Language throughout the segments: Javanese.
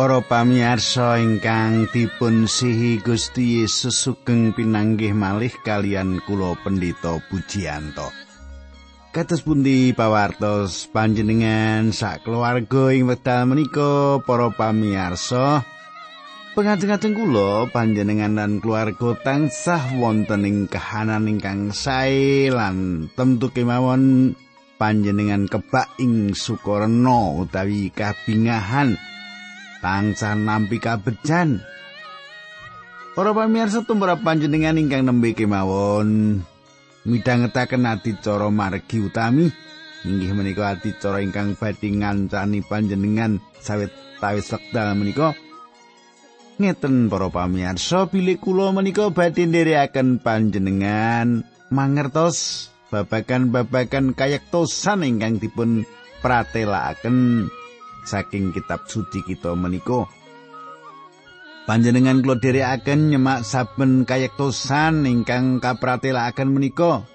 Para pamirsa ingkang dipun sihi Gusti Yesus sugeng pinanggih malih kalian kula Pendeta Pujiyanto. Kados pundi pawartos panjenengan sak keluarga ing wekdal menika para pamirsa? Pengajeng-ajeng kula panjenengan lan keluarga tansah wonten ing kahanan ingkang sae lan tentu kemawon panjenengan kebak ing sukarena utawi kabingahan tansah nampi kabejan. Para pamirsa tumrap panjenengan ingkang nembe kemawon. Midhangetaken adicara margi utami. Inggih menika adicara ingkang badhe ngancani panjenengan sawet tawis wekdal menika. Ngeten para pamirsa bilih kula menika badhe nderekaken panjenengan mangertos babagan-babagan kayektosan ingkang dipun pratelakaken saking kitab suci kita menika. Panjenengan kula dherekaken nyemak saben kayektosan ingkang kapratelaken menika.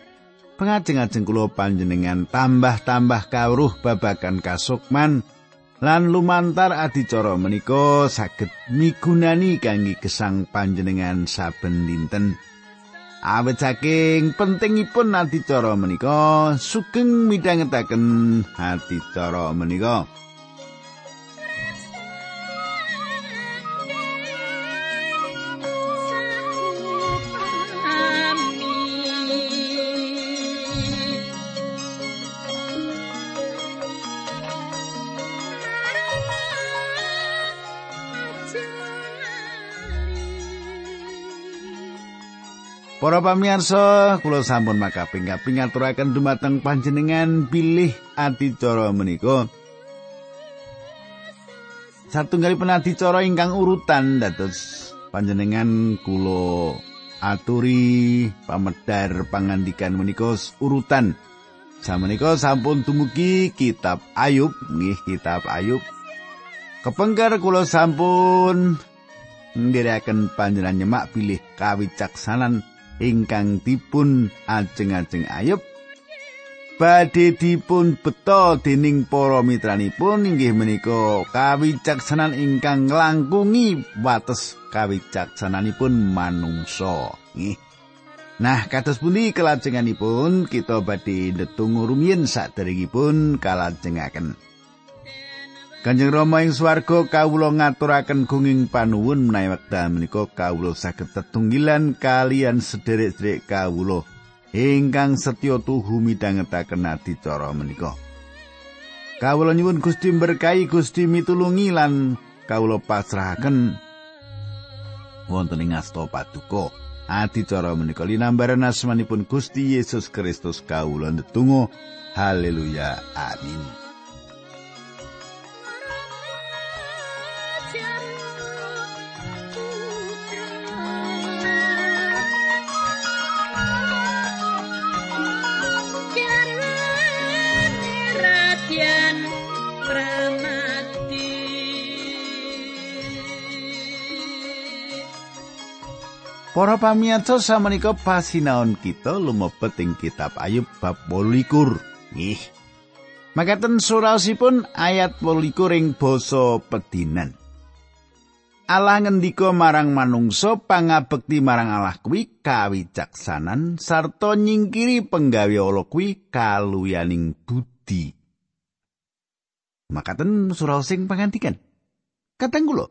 Pengajeng-ajeng kula panjenengan tambah-tambah kawruh babagan kasukman lan lumantar adicara menika saged migunani kangge gesang panjenengan saben dinten. Awet saking pentingipun adicara menika sugeng midhangetaken adicara menika Para pamirsa, kula sampun makaping kaping ngaturaken dumateng panjenengan pilih adicara menika. Satunggalipun adicara ingkang urutan dados panjenengan kula aturi pamedar pangandikan menika urutan. Samenika sampun dumugi kitab Ayub, nggih kitab Ayub. Kepengker kula sampun ndherekaken panjenengan nyemak pilih kawicaksanan ingkang dipun ajeng-ajeng ayub. Badhe dipun beto dening para mitranipun inggih menika kawicaksanan ingkang nglangkungi wates kawicaksananipun manungsa. Nggih. Nah, kados pundi kelajenganipun kita badhe ndedonga rumiyin saderengipun kalajengaken. Kanjeng Rama ing swarga kawula ngaturaken gunging panuwun menawi wekdal menika kawula saged tetunggilan kalian sederek-sederek kawula ingkang setya tuhu midhangetaken adicara menika. Kawula nyuwun Gusti berkahi Gusti mitulungi lan kawula pasrahaken wonten ing asta paduka. Adicara menika linambaran asmanipun Gusti Yesus Kristus kawula ndedonga. Haleluya. Amin. Para pamirsa samenika pasinaon kita lumebet ing kitab Ayub bab 28. Nggih. Makaten suraosipun ayat 28 ing basa pedinan. Allah ngendika marang manungsa pangabekti marang Allah kuwi kawicaksanan sarta nyingkiri penggawe Allah kuwi kaluyaning budi. Makaten suraos sing pangandikan. Kateng kula.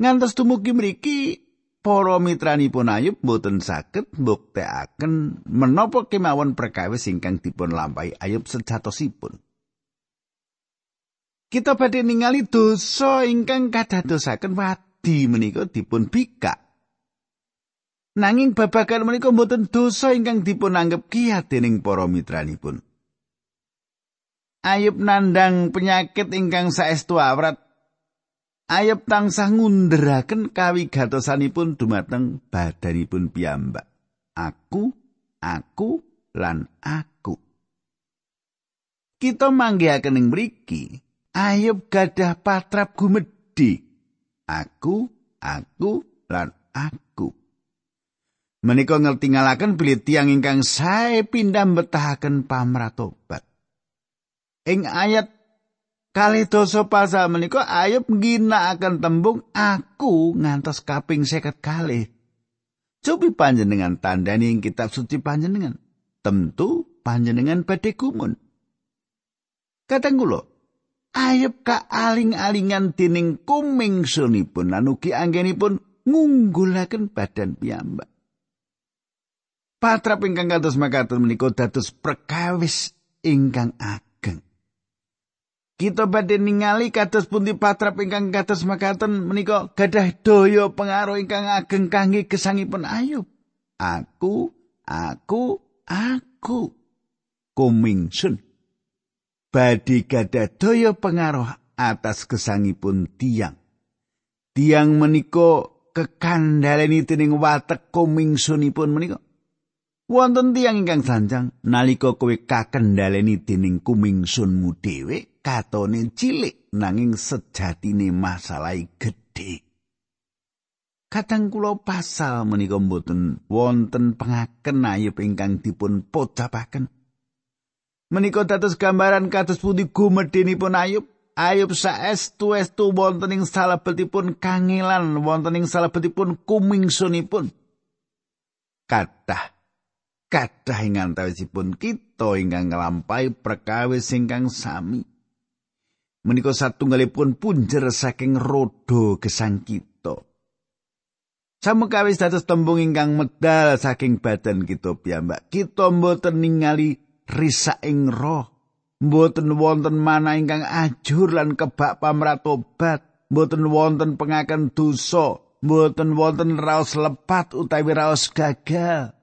Ngantos dumugi mriki para mitranipun Ayub boten saged mbuktekaken menapa kemawon perkawis ingkang dipun lampahi Ayub sejatosipun. Kita badhe ningali dosa ingkang kadadosaken wadi menika dipun bikak. Nanging babagan menika boten dosa ingkang dipun anggap kiyat dening para mitranipun. Ayub nandang penyakit ingkang saestu awrat Ayub tansah ngunderaken kawigatosanipun dumateng badanipun piyambak. Aku, aku, lan aku. Kita manggihaken ing mriki, Ayub gadah patrap gumedhi. Aku, aku, lan aku. Menika ngertingalaken bilih tiyang ingkang sae pindah betahaken pamratobat. Ing ayat Kali dosa pasal menika Ayub ngginakaken tembung aku ngantos kaping seket kali. Cobi panjenengan tandani ing kitab suci panjenengan. Tentu panjenengan badhe gumun. Kadang kula Ayub ka aling-alingan dening kuming sunipun lan ugi anggenipun ngunggulaken badan piyambak. Patrap ingkang kados makaten menika dados perkawis ingkang ageng. Kita badhe ningali kados pundi patrap ingkang kados makaten menika gadah daya pengaruh ingkang ageng kangge gesangipun Ayub. Aku, aku, aku. Kumingsun. Badi gadah daya pengaruh atas gesangipun tiang. Tiang menika kekandhaleni dening watek kumingsunipun menika. Wonten tiang ingkang sanjang nalika kowe kakendhaleni dening kumingsunmu dhewe katone cilik nanging sejatine masalah gedhe. Kadang kula pasal menika mboten wonten pengaken ayub ingkang dipun pocapaken. Menika dados gambaran kados pundi gumedhenipun ayub. Ayub saestu estu wonten ing salebetipun kangelan wonten ing salebetipun kumingsunipun. Kathah kathah ing antawisipun kita ingkang nglampahi perkawis ingkang sami. Menika satunggalipun punjer saking rodo gesang kita. Samekawis dados tembung ingkang medal saking badan kita piyambak. Kita mboten ningali risak ing roh. Mboten wonten mana ingkang ajur lan kebak pamratobat. Mboten wonten pengaken dosa. Mboten wonten raos lepat utawi raos gagal.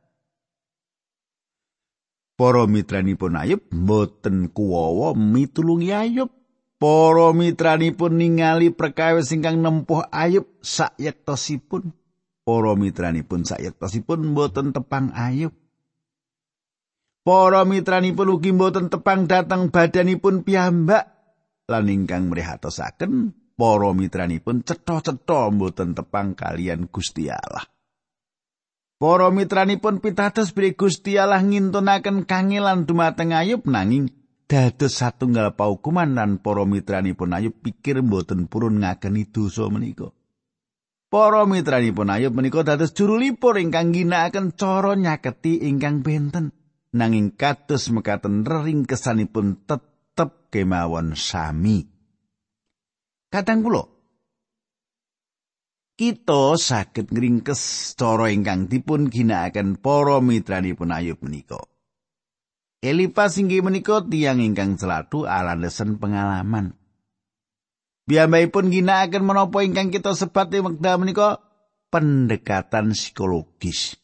Para mitranipun Ayub mboten kuwawa mitulungi Ayub Para mitranipun ningali perkawis ingkang nempuh ayub sayektosipun. Para mitranipun sayektosipun mboten tepang ayub. Para mitranipun ugi mboten tepang dateng badanipun piyambak. Lan ingkang mrihatosaken para mitranipun cetha-cetha mboten tepang kalian Gusti Allah. Para mitranipun pitados bilih Gusti Allah ngintunaken kangelan dumateng ayub nanging dados satunggal paukuman lan para mitranipun Ayub pikir mboten purun ngageni dosa menika. Para mitranipun Ayub menika dados juru lipur ingkang ginakaken cara nyaketi ingkang benten. Nanging kados mekaten rering kesanipun tetep kemawon sami. Kadang kula kita saged ngringkes cara ingkang dipun ginakaken para mitranipun Ayub menika. Elipas inggih menika tiyang ingkang celatu alandesen pengalaman. Biambaipun ginakaken menapa ingkang kita sebat wekdal menika pendekatan psikologis.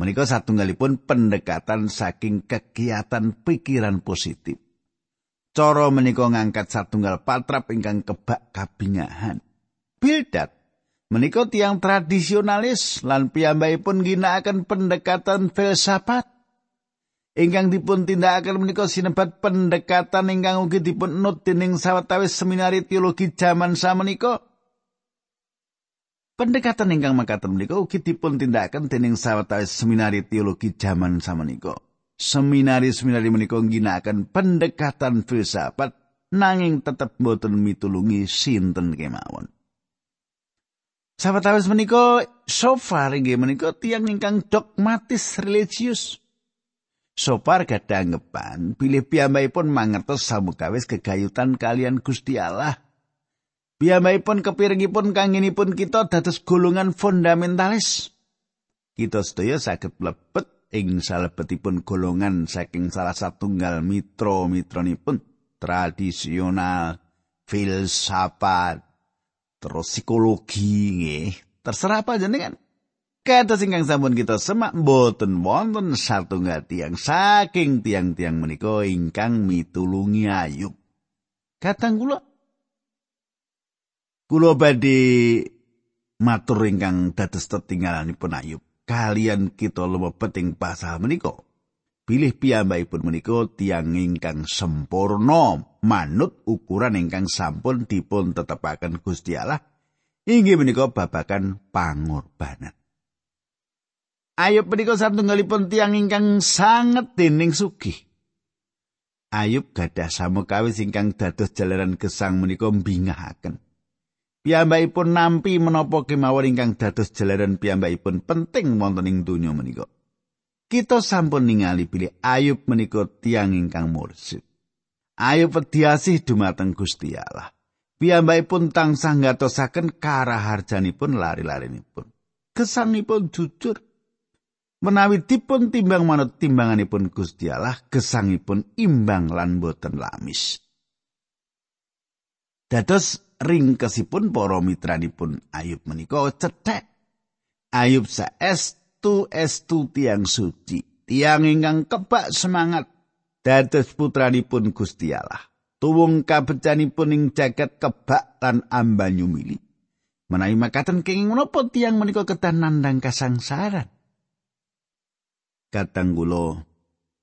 Menika satunggalipun pendekatan saking kegiatan pikiran positif. Cara menika ngangkat satunggal patrap ingkang kebak kabingahan. Bildat menika tiang tradisionalis lan piyambakipun ginakaken pendekatan filsafat ingkang dipun tindakaken menika sinebat pendekatan ingkang ugi dipun nut dening sawetawis seminari teologi jaman samenika. Pendekatan ingkang makaten menika ugi dipun tindakaken dening sawetawis seminari teologi jaman samenika. Seminari-seminari menika ngginakaken pendekatan filsafat nanging tetep boten mitulungi sinten kemawon. Sawetawis menika so far inggih menika tiyang ingkang dogmatis religius. Sopar gadah anggapan bilih piyambakipun mangertos samukawis kegayutan kalian Gusti Allah. Piyambakipun kepiringipun kangenipun kita dados golongan fundamentalis. Kita sedaya saged mlebet ing salebetipun golongan saking salah satunggal mitra-mitronipun tradisional, filsafat, terus psikologi nggih. Terserah apa Kata ingkang sampun kita semak mboten wonten satunggal tiang saking tiang-tiang menika ingkang mitulungi Ayub. Katang kula kula badhe matur ingkang dados tetinggalanipun Ayub. Kalian kita lumebet ing pasal menika. Pilih piyambakipun menika tiang ingkang sempurna manut ukuran ingkang sampun dipun tetepaken Gusti Allah. Inggih menika babakan pangorbanan. Ayub menika satunggalipun tiang ingkang sanget dening sugih. Ayub gadah samukawis ingkang dados jalaran gesang menika mbingahaken. Piyambakipun nampi menapa kemawon ingkang dados jalaran piyambakipun penting wonten ing donya menika. Kita sampun ningali bilih Ayub menika tiang ingkang mursid. Ayub pediasih dumateng Gusti Allah. Piyambakipun tansah ngatosaken karaharjanipun lari-larinipun. Gesangipun jujur menawi dipun timbang manut timbanganipun Gusti Allah gesangipun imbang lan boten lamis. Dados ringkesipun para mitranipun Ayub menika cethek Ayub saestu estu tiang suci tiang ingkang kebak semangat. Dados putranipun Gusti Allah tuwung kabecanipun ing jagat kebak lan ambanyu mili menawi makaten kenging menapa tiang menika kedah nandang kasangsaran katang kula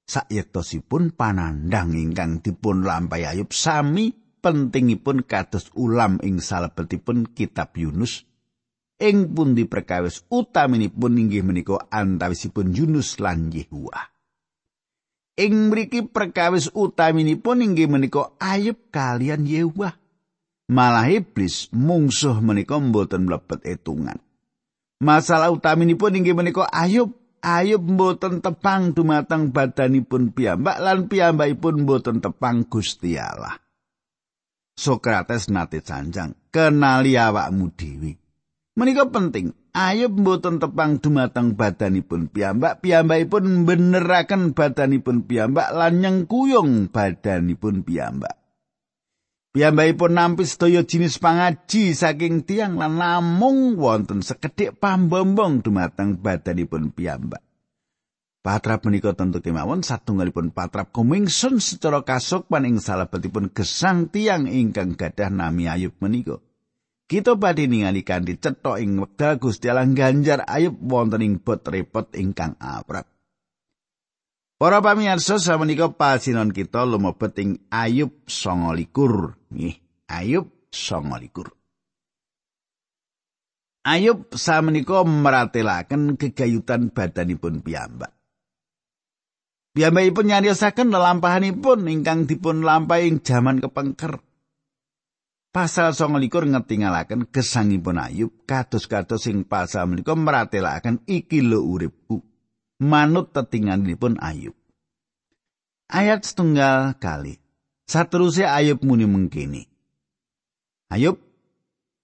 sayektosipun panandang ingkang dipun lampahi Ayub sami pentingipun kados ulam ing salebetipun kitab Yunus ing pundi perkawis utaminipun inggih menika antawisipun Yunus lan Yehuwa. Ing mriki perkawis utaminipun inggih menika Ayub kalian Yehuwa. Malah iblis mungsuh menika mboten mlebet etungan. Masalah utaminipun inggih menika Ayub Ayub mboten tepang dumateng badanipun piyambak lan piyambakipun mboten tepang Gusti Allah. Sokrates nate sanjang, kenali awakmu dhewe. Menika penting, Ayub mboten tepang dumateng badanipun piyambak, piyambakipun beneraken badanipun piyambak lan nyengkuyung badanipun piyambak. Piyambakipun nampi sedaya jinis pangaji saking tiang lan namung wonten sekedhik pambombong dumateng badanipun piyambak. Patrap menika tentu kemawon satunggalipun patrap kumingsun secara kasukman ing salebetipun gesang tiang ingkang gadah nami Ayub menika. Kita badhe ningali kanthi cetha ing wekdal Gusti Allah ganjar Ayub wonten ing bot repot ingkang aprap. Para pamirsa samenika pasinon kita lumebet ing Ayub 29. Nggih, Ayub 29. Ayub samenika meratelaken kegayutan badanipun piyambak. Piyambakipun nyariosaken lelampahanipun ingkang dipun lampahi ing jaman kepengker. Pasal 29 ngetingalaken gesangipun Ayub kados-kados sing pasal menika meratelaken iki lho uripku. manut tetinganipun Ayub. Ayat setunggal kali. Saterusnya Ayub muni mengkini. Ayub,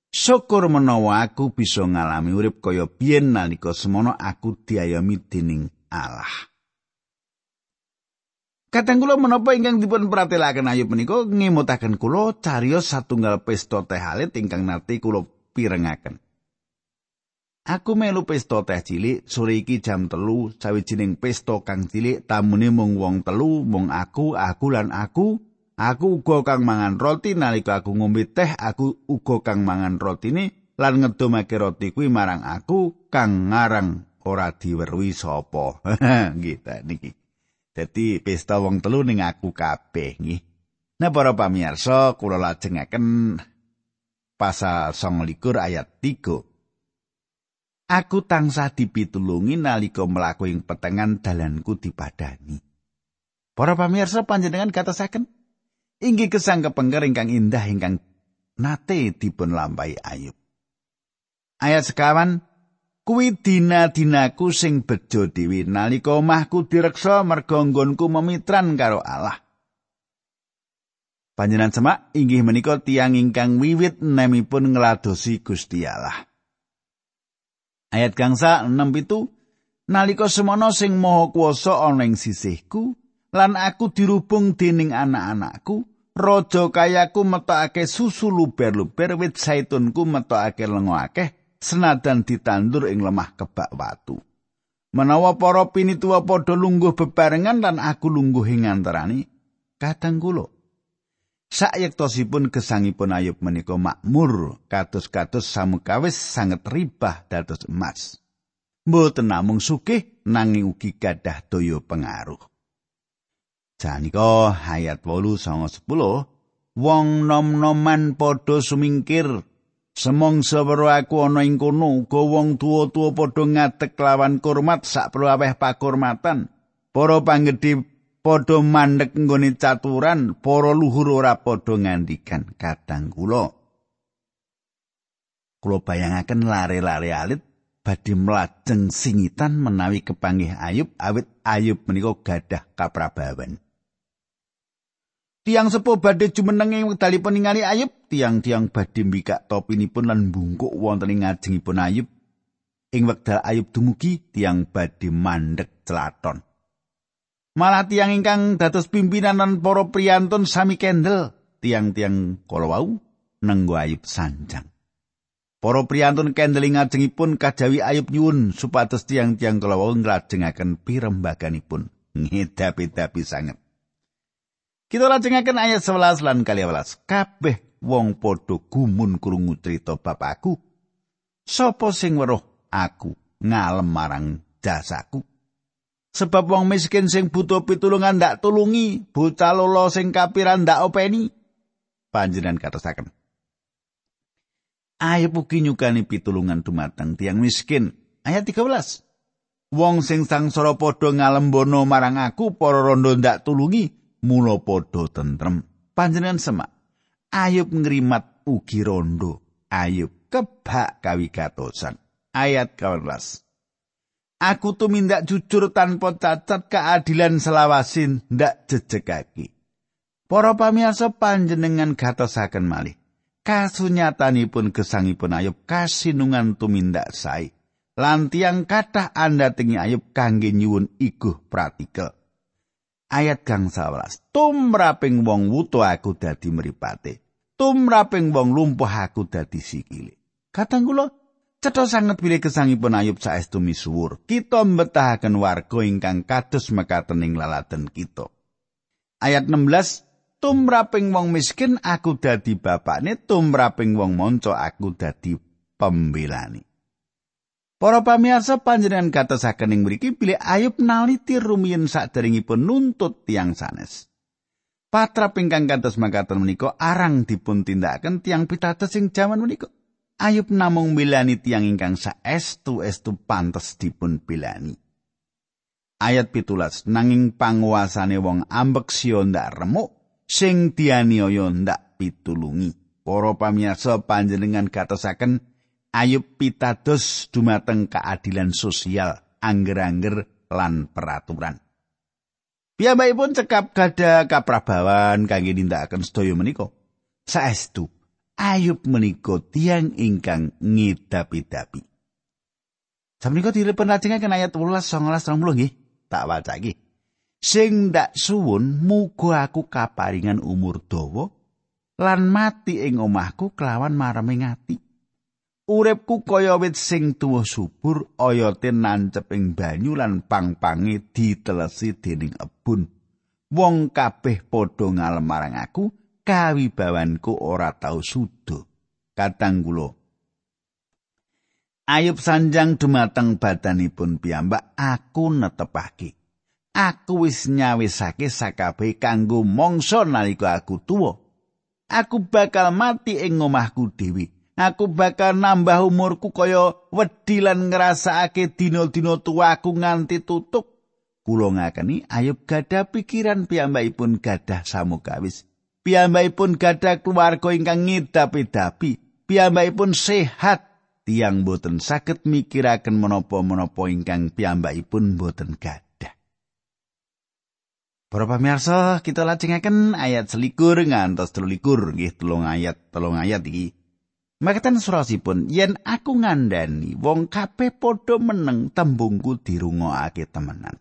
syukur menawa aku bisa ngalami urip kaya biyen nalika semono aku diayami dening Allah. Kadang kula menapa ingkang dipun pratelaken Ayub menika ngemutaken kula cariyos satunggal pesta teh alit ingkang nate kula pirengaken. Aku melu pesta teh cilik sore iki jam telu sawijining pesta kang cilik tamune mung wong telu mung aku aku lan aku aku uga kang mangan roti nalika aku ngombe teh aku uga kang mangan rotine lan ngedomake roti kuwi marang aku kang ngarang ora diweruhi sapa. Gitu niki. Dadi pesta wong telu ning aku kabeh nggih. Nah para pamirsa kula lajengaken pasal 29 ayat 3 Aku tansah dipitulungi nalika mlaku ing petengan dalanku dipadani. Para pamirsa panjenengan katasaken inggih kesang kepengker ingkang indah ingkang nate dipun lampahi Ayub. Ayat sekawan kuwi dina-dinaku sing bejo dewi nalika omahku direksa merga nggonku memitran karo Allah. Panjenengan semak inggih menika tiang ingkang wiwit nemipun ngladosi Gusti Allah. Ayat gangsa 6 itu nalika semono sing maha kuwasa ana ing sisihku lan aku dirubung dening anak-anakku raja kayaku metokake susu luber-luber wit zaitunku metokake lengo akeh senadan ditandur ing lemah kebak watu menawa para pinituwa padha lungguh bebarengan lan aku lungguh ing antarane kadang kula Sayektosipun gesangipun Ayub menika makmur kados-kados samukawis sanget ribah dados emas. Mboten namung sugih nanging ugi gadah daya pengaruh. Janika ayat 8 sang 10 wong nom-noman padha sumingkir. Semongso weruh aku ana ing kono uga wong tuwa-tuwa padha ngadeg lawan kurmat sak perlu aweh pakurmatan. Para panggedhe padha mandek nggone caturan para luhur ora padha ngandikan kadang kula. Kula bayangaken lare-lare alit badhe mlajeng singitan menawi kepanggih Ayub awit Ayub menika gadah kaprabawan Tiang sepuh badhe jumeneng ing wekdalipun ningali Ayub, tiang-tiang badhe mbikak topinipun lan bungkuk wonten ing ngajengipun Ayub. Ing wekdal Ayub dumugi, tiang badhe mandek celaton. Malah tiang ingkang dados pimpinan lan para priyantun sami kendel, tiang-tiang kala wau nenggo Ayub sanjang. Para priyantun kendel ing ngajengipun kajawi Ayub nyuwun supados tiang-tiang kala wau nglajengaken pirembaganipun. Ngedapi-dapi sanget. Kita lajengaken ayat 11 lan kali 11. Kabeh wong padha gumun krungu crita bapakku. Sopo sing weruh aku ngalem marang jasaku? Sebab wong miskin sing butuh pitulungan ndak tulungi, bocah lolo sing kapiran ndak openi. Panjenengan katosaken. Ayo puki nyukani pitulungan dumateng tiang miskin. Ayat 13. Wong sing sangsara padha ngalembono marang aku para rondo ndak tulungi, mula padha tentrem panjenengan semak ayub ngrimat ugi rondo ayub kebak kawigatosan ayat 12 Aku tumindak jujur tanpa cacat keadilan selawasin ndak jejegake. Para pamirsa panjenengan gatosaken malih. Kasunyatanipun gesangipun Ayub kasinungan tumindak sae. Lan tiyang kathah anda tengi Ayub kangge nyuwun iguh pratikel. Ayat kang 11 tumraping wong wuto aku dadi mripate. Tumraping wong lumpuh aku dadi sikile. Katang kula cetha sanget bilih kesangipun ayub saestu misuwur. Kita mbetahaken warga ingkang kados mekaten ing lalaten kita. Ayat 16 tumraping wong miskin aku dadi bapakne tumraping wong monco aku dadi pembelani Para pamirsa panjenengan katosaken ing mriki bilih Ayub naliti rumiyin saderengipun nuntut tiang sanes. Patra pingkang kados makaten menika arang dipun tindakaken tiang pitados sing jaman menika. Ayub namung milani tiang ingkang saestu-estu pantes dipun bilani. Ayat pitulas nanging panguasane wong ambek sio ndak remuk sing dianiaya ndak pitulungi. Para pamirsa panjenengan katosaken Ayub pitados dumateng keadilan sosial, angger-angger lan peraturan. Piyambakipun cekap gada kaprabawan kangge nindakaken sedaya menika. Saestu Ayub menika tiang ingkang ngidapi-dapi. Samenika dilepon lajengaken ayat 18 19 20 nggih. Tak waca iki. Sing ndak suwun muga aku kaparingan umur dawa lan mati ing omahku kelawan mareming ati. Uripku kaya wit sing tuwa subur oyate nancep ing banyu lan pang-pange ditelesi dening ebun. Wong kabeh padha ngalem marang aku, kawibawanku ora tau sudo. Katang kula. Ayub sanjang dumateng badanipun piyambak, aku netepake. Aku wis nyawisake sakabeh kanggo mangsa nalika aku tuwa. Aku bakal mati ing omahku dhewe. Aku bakal nambah umurku kaya wedi lan ngrasakake dina-dina tuaku nganti tutuk. Kula ngakeni Ayub gadah pikiran piyambakipun gadah samukawis. Piyambakipun gadah keluarga ingkang ngidapi-dapi. Piyambakipun sehat. Tiang boten saged mikiraken menapa-menapa ingkang piyambakipun boten gadah. Para pamirsa, kita lajengaken ayat selikur ngantos telulikur. Nggih, telung ayat, telung ayat iki. Makatan surasipun yen aku ngandani wong kabeh padha meneng tembungku dirungokake temenan.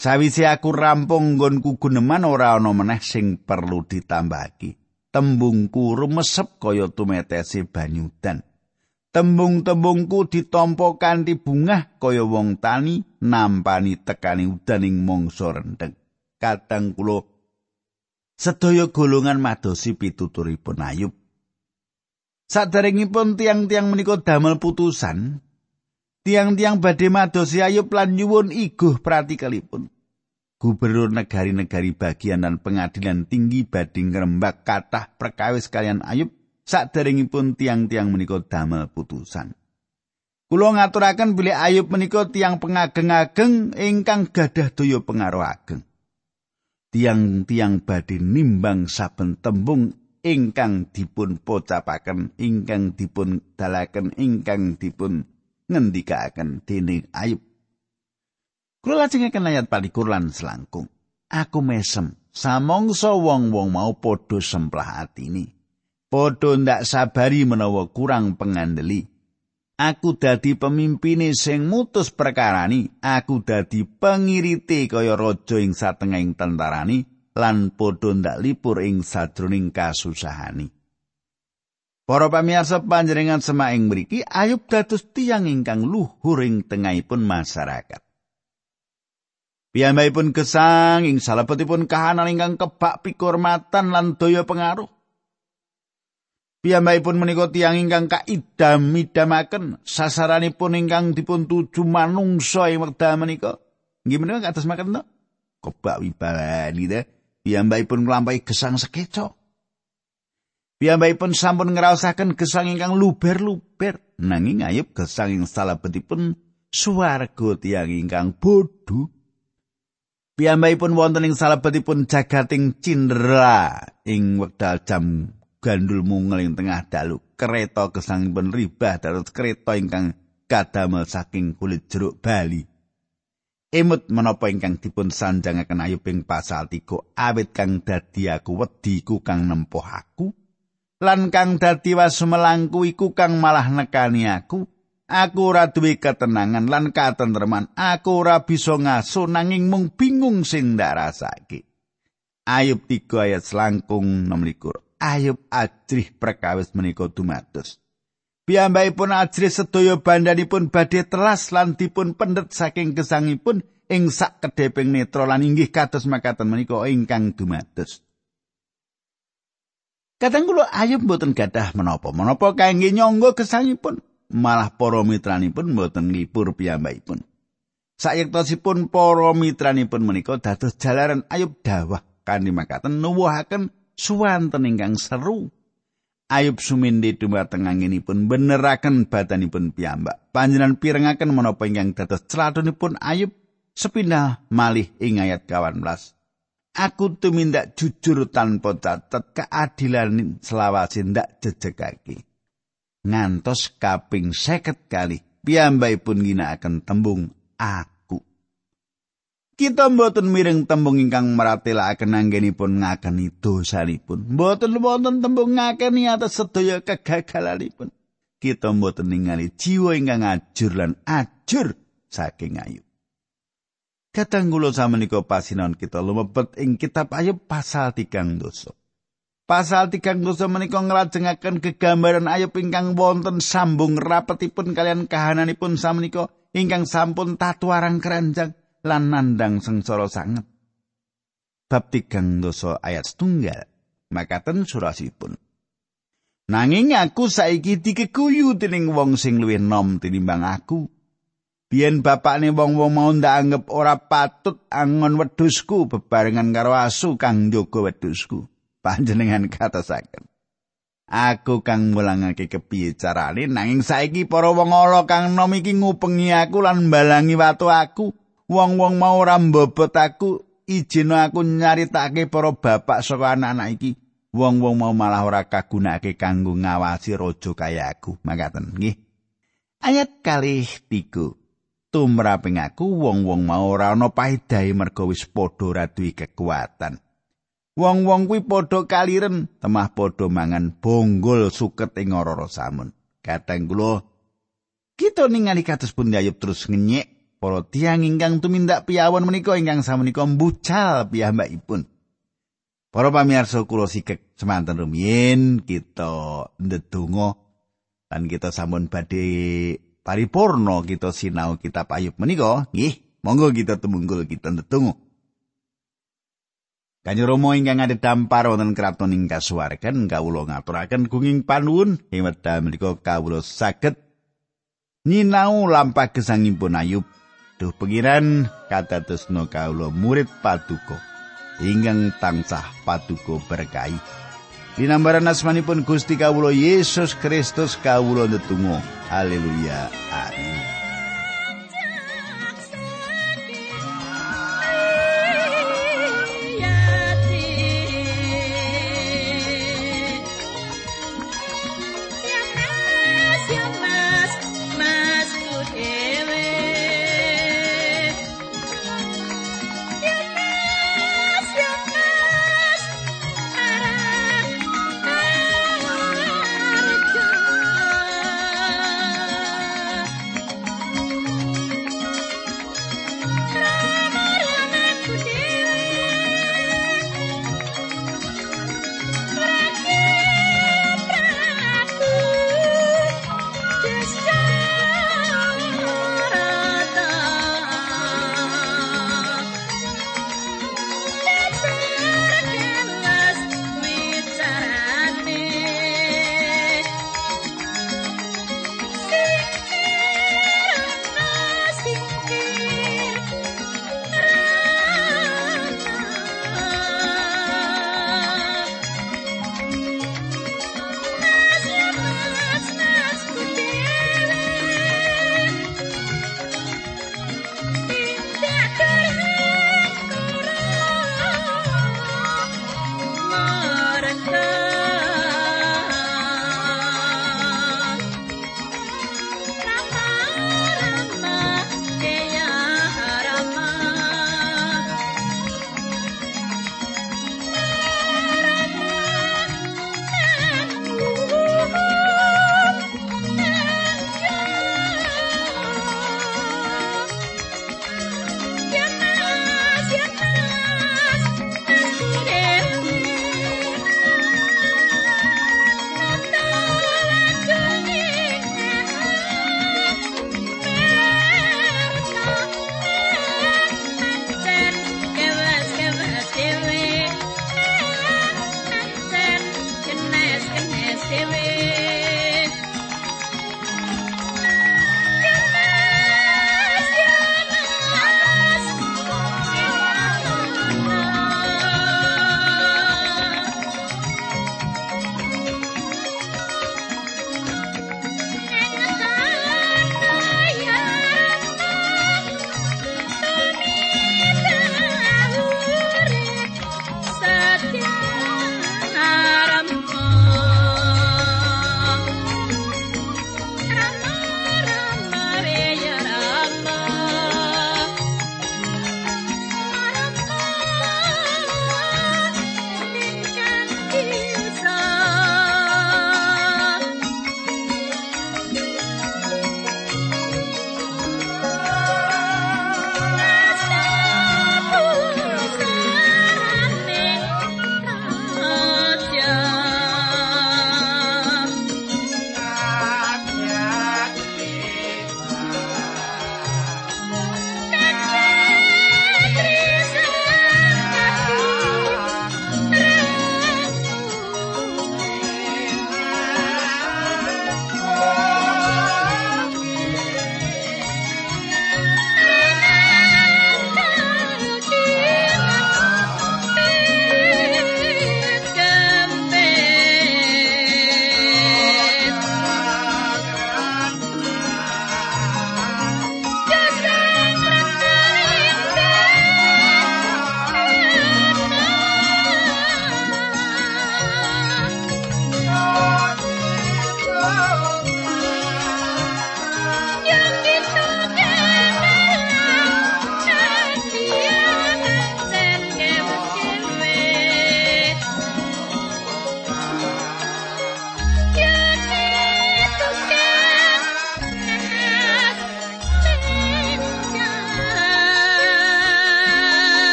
Sawise aku rampung nggonku guneman ora ana meneh sing perlu ditambahake. Tembungku rumesep kaya tumetese banyudan. Tembung-tembungku ditampa kanthi bungah kaya wong tani nampani tekani udaning mangsa rendheng. Kadang kula sedaya golongan madosi pituturipun Ayub Saderengipun tiang-tiang menika damel putusan, tiang-tiang badhe madosi Ayub lan nyuwun iguh pratikalipun. Gubernur negari-negari bagian dan pengadilan tinggi badhe ngrembak kathah perkawis kalian Ayub saderengipun tiang-tiang menika damel putusan. Kula ngaturaken bilih Ayub menika tiang pengageng-ageng ingkang gadah daya pengaruh ageng. tiang-tiang badhe nimbang saben tembung ingkang dipun pocapaken ingkang dipun dalaken ingkang dipun ngendikaken dening Ayub. Kula lajengaken ayat palikur lan selangkung. Aku mesem samangsa wong-wong mau padha semplah atine. Padha ndak sabari menawa kurang pengandeli. Aku dadi pemimpine sing mutus perkarani, aku dadi pengirite kaya raja ing satengahing tentarani lan padha ndak lipur ing sadroning kasusahani. Para pamirsa panjenengan semak ing mriki Ayub dados tiyang ingkang luhur ing tengahipun masyarakat. Piyambakipun gesang ing salebetipun kahanan ingkang kebak pikurmatan lan daya pengaruh. Piyambakipun menika tiyang ingkang kaidam-idamaken sasaranipun ingkang dipun tuju manungsa ing wekdal menika. Nggih menika kados makaten to? Kebak wibawani to. Piyambakipun nglampahi gesang sekeca. Piyambakipun sampun ngraosaken gesang ingkang luber-luber nanging ayub gesang ing salebetipun swarga tiyang ingkang bodho. Piyambakipun wonten ing salebetipun jagating cindera ing wekdal jam gandul mungel ing tengah dalu kereta gesangipun ribah dados kereta ingkang kadamel saking kulit jeruk bali emut menapa ingkang dipun sanjangaken ayub ing pasal 3 awit kang dadi aku wedi ku kang nempuh aku. Lan kang dadi wasumelangku iku kang malah nekani aku. Aku ora duwe ketenangan lan katentreman. Aku ora bisa ngaso nanging mung bingung sing ndak rasake. Ayub 3 ayat selangkung 16 ayub ajrih perkawis menika dumados. Piyambakipun ajrih sedaya bandanipun badhe telas lan dipun pendet saking gesangipun ing sak kedheping netra lan inggih kados makaten menika ingkang dumados. Kadang kula ayub mboten gadah menapa menapa kangge nyangga gesangipun malah para mitranipun mboten ngipur piyambakipun. Sayektosipun para mitranipun menika dados jalaran ayub dawah kanthi makaten nuwuhaken suwanten ingkang seru. Ayub sumindi dumateng anginipun beneraken badanipun piyambak. Panjenengan pirengaken menapa ingkang dados celatunipun Ayub sepindah malih ing ayat 18. Aku tumindak jujur tanpa catet keadilan selawase ndak jejegake. Ngantos kaping seket kali piyambakipun ginakaken tembung aku. Kita mboten mireng tembung ingkang maratelaken anggenipun ngakeni dosanipun. Mboten wonten tembung ngakeni atas sedaya kegagalanipun. Kita mboten ningali jiwa ingkang ajur lan ajur saking ayu. Kadang kula samenika pasinon kita lumebet ing kitab Ayub pasal tigang dosa. Pasal tigang dosa menika nglajengaken kegambaran Ayub ingkang wonten sambung rapetipun kalian kahananipun samenika ingkang sampun tatuarang keranjang. Lan nandang sengsara sanget. Bab tigang dosa ayat setunggal, makaten surasipun. Nanging aku saiki dikeguyu dening wong sing luwih nom tinimbang aku. Biyen bapakne wong-wong mau ndak anggap ora patut angon wedhusku bebarengan karo asu kang njogo wedhusku. Panjenengan katasaken. Aku kang mulangake kepiye carane nanging saiki para wong ala kang nom iki ngupengi aku lan mbalangi watu aku. Wong-wong mau ora mbobot aku ijin aku nyaritake para bapak saka anak-anak iki. Wong-wong mau malah ora kagunakake kanggo ngawasi raja kaya aku. Makaten nggih. Ayat kalih tiga. Tumraping aku wong-wong mau ora ana paedahe merga wis padha ora kekuatan. Wong-wong kuwi padha kaliren temah padha mangan bonggol suket ing ora samun. Kadang kula kita ningali kados pun ayub terus ngenyek para tiyang ingkang tumindak piawon menika ingkang samenika mbucal piyambakipun. Para pamirsa kula sikek semanten rumiyin kita ndedonga lan kita sampun badhe paripurna kita sinau kitab Ayub menika nggih monggo kita temunggul kita ndedonga. Kanjeng Rama ingkang ada dampar wonten kraton ing kasuwargan kawula ngaturaken gunging panuwun ing wekdal menika kawula saged nyinau lampah gesangipun Ayub Duh pengiran katatusno kaulo murid paduko ingkang tansah paduko berkahi. Dinambaran asmanipun Gusti kawulo Yesus Kristus kawulo netungo. Haleluya. Amin.